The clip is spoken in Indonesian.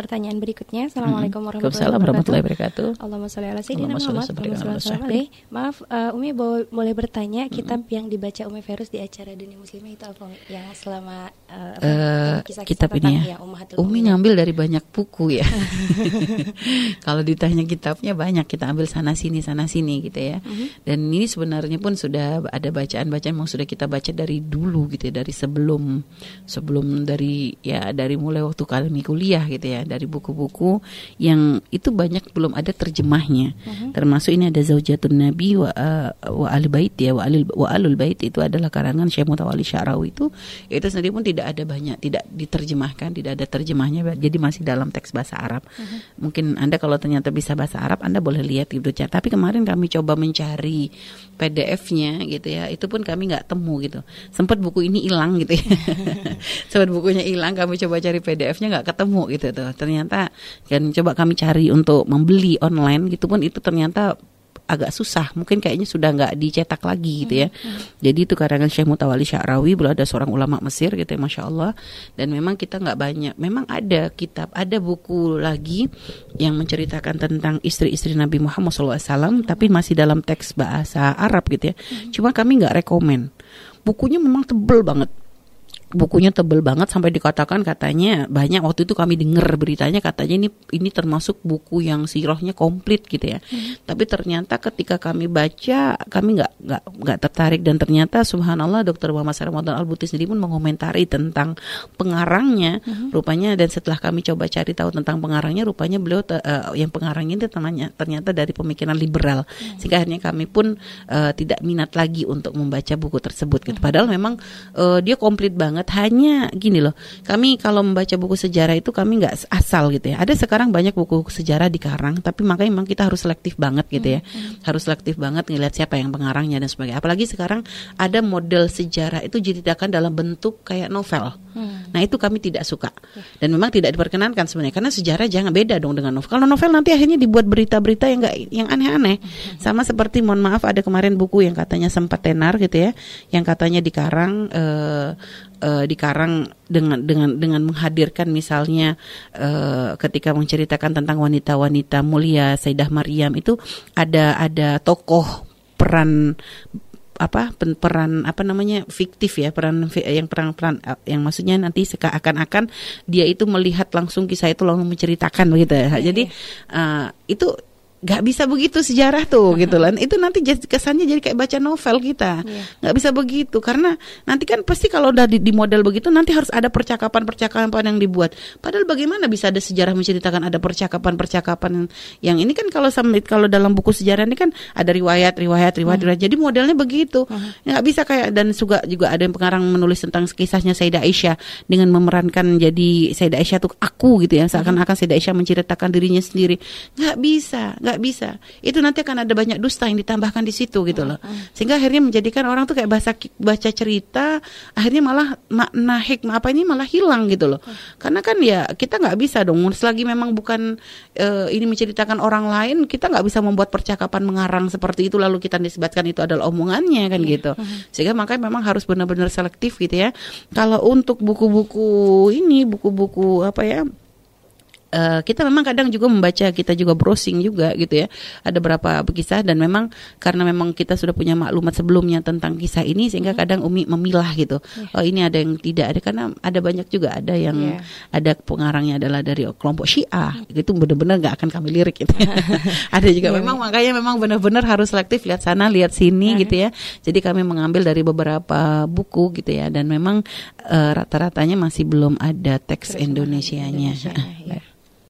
pertanyaan berikutnya. Assalamualaikum warahmatullahi wabarakatuh. Allahumma sholli ala sayyidina Muhammad. Maaf, uh, Umi bo boleh bertanya kitab yang dibaca Umi Ferus di acara Dunia Muslimah itu apa? Yang selama uh, uh, kisah -kisah kitab ini ya. Umi ngambil dari banyak buku ya. Kalau ditanya kitabnya banyak, kita ambil sana sini sana sini gitu ya. -huh. Dan ini sebenarnya pun sudah ada bacaan-bacaan yang sudah kita baca dari dulu gitu ya, dari sebelum sebelum dari ya dari mulai waktu kami kuliah gitu ya dari buku-buku yang itu banyak belum ada terjemahnya. Uh-huh. termasuk ini ada Zaujatun Nabi wa uh, wa al bait ya wa alul wa alul bait itu adalah karangan Syekh Mutawalli Syarawi itu. Itu sendiri pun tidak ada banyak tidak diterjemahkan tidak ada terjemahnya jadi masih dalam teks bahasa Arab. Uh-huh. mungkin anda kalau ternyata bisa bahasa Arab anda boleh lihat gitu tapi kemarin kami coba mencari PDF-nya gitu ya itu pun kami nggak temu gitu. Sempat buku ini hilang gitu ya. Sempat bukunya hilang kami coba cari PDF-nya nggak ketemu gitu tuh ternyata kan coba kami cari untuk membeli online gitu pun itu ternyata agak susah. Mungkin kayaknya sudah nggak dicetak lagi gitu ya. Hmm, hmm. jadi itu karangan Syekh Mutawali Sya'rawi beliau ada seorang ulama Mesir gitu ya Masya Allah. Dan memang kita nggak banyak memang ada kitab ada buku lagi yang menceritakan tentang istri-istri Nabi Muhammad SAW tapi masih dalam teks bahasa Arab gitu ya. Hmm. cuma kami nggak rekomen. Bukunya memang tebel banget bukunya tebel banget sampai dikatakan katanya banyak waktu itu kami dengar beritanya katanya ini ini termasuk buku yang sirohnya komplit gitu ya. Hmm. Tapi ternyata ketika kami baca kami nggak nggak nggak tertarik dan ternyata subhanallah Dokter Muhammad Ramadan Al Buti sendiri pun mengomentari tentang pengarangnya hmm. rupanya dan setelah kami coba cari tahu tentang pengarangnya rupanya beliau uh, yang pengarangnya itu ternyata, ternyata dari pemikiran liberal hmm. sehingga akhirnya kami pun uh, tidak minat lagi untuk membaca buku tersebut gitu. Hmm. Padahal memang uh, dia komplit banget banget. Hanya gini loh kami kalau membaca buku sejarah itu kami nggak asal gitu ya. Ada sekarang banyak buku sejarah dikarang tapi makanya memang kita harus selektif banget gitu ya. Hmm, hmm. harus selektif banget ngelihat siapa yang pengarangnya dan sebagainya. Apalagi sekarang ada model sejarah itu diceritakan dalam bentuk kayak novel. Hmm. nah itu kami tidak suka. Dan memang tidak diperkenankan sebenarnya karena sejarah jangan beda dong dengan novel. Kalau novel nanti akhirnya dibuat berita-berita yang enggak yang aneh-aneh. Hmm. sama seperti mohon maaf ada kemarin buku yang katanya sempat tenar gitu ya. Yang katanya dikarang uh, uh, dikarang dengan dengan dengan menghadirkan misalnya uh, ketika menceritakan tentang wanita-wanita mulia Sayyidah Maryam itu ada ada tokoh peran apa peran apa namanya fiktif ya peran yang peran peran yang maksudnya nanti akan-akan dia itu melihat langsung kisah itu langsung menceritakan begitu ya. Jadi uh, itu nggak bisa begitu sejarah tuh gitu kan itu nanti kesannya jadi kayak baca novel kita. Yeah. nggak bisa begitu karena nanti kan pasti kalau udah di, di model begitu nanti harus ada percakapan-percakapan yang dibuat. Padahal bagaimana bisa ada sejarah menceritakan ada percakapan-percakapan yang ini kan kalau kalau dalam buku sejarah ini kan ada riwayat riwayat riwayat, hmm. jadi modelnya begitu. Hmm. nggak bisa kayak dan juga juga ada yang pengarang menulis tentang kisahnya Sayyidah Aisyah dengan memerankan jadi Sayyidah Aisyah tuh aku gitu ya. Seakan-akan Sayyidah Aisyah menceritakan dirinya sendiri. Nggak bisa. Gak nggak bisa. Itu nanti akan ada banyak dusta yang ditambahkan di situ gitu loh. Sehingga akhirnya menjadikan orang tuh kayak baca baca cerita, akhirnya malah makna hikmah apa ini malah hilang gitu loh. Karena kan ya kita nggak bisa dong. Selagi memang bukan uh, ini menceritakan orang lain, kita nggak bisa membuat percakapan mengarang seperti itu lalu kita disebutkan itu adalah omongannya kan gitu. Sehingga makanya memang harus benar-benar selektif gitu ya. Kalau untuk buku-buku ini, buku-buku apa ya? Uh, kita memang kadang juga membaca, kita juga browsing juga gitu ya. Ada berapa kisah dan memang karena memang kita sudah punya maklumat sebelumnya tentang kisah ini sehingga hmm. kadang Umi memilah gitu. Yeah. Oh ini ada yang tidak ada karena ada banyak juga ada yang yeah. ada pengarangnya adalah dari kelompok Syiah. Hmm. Itu benar-benar nggak akan kami lirik gitu. Ya. ada juga yeah, memang yeah. makanya memang benar-benar harus selektif lihat sana, lihat sini uh gitu ya. Jadi kami mengambil dari beberapa buku gitu ya dan memang uh, rata-ratanya masih belum ada teks Indonesianya. Indonesia, ya.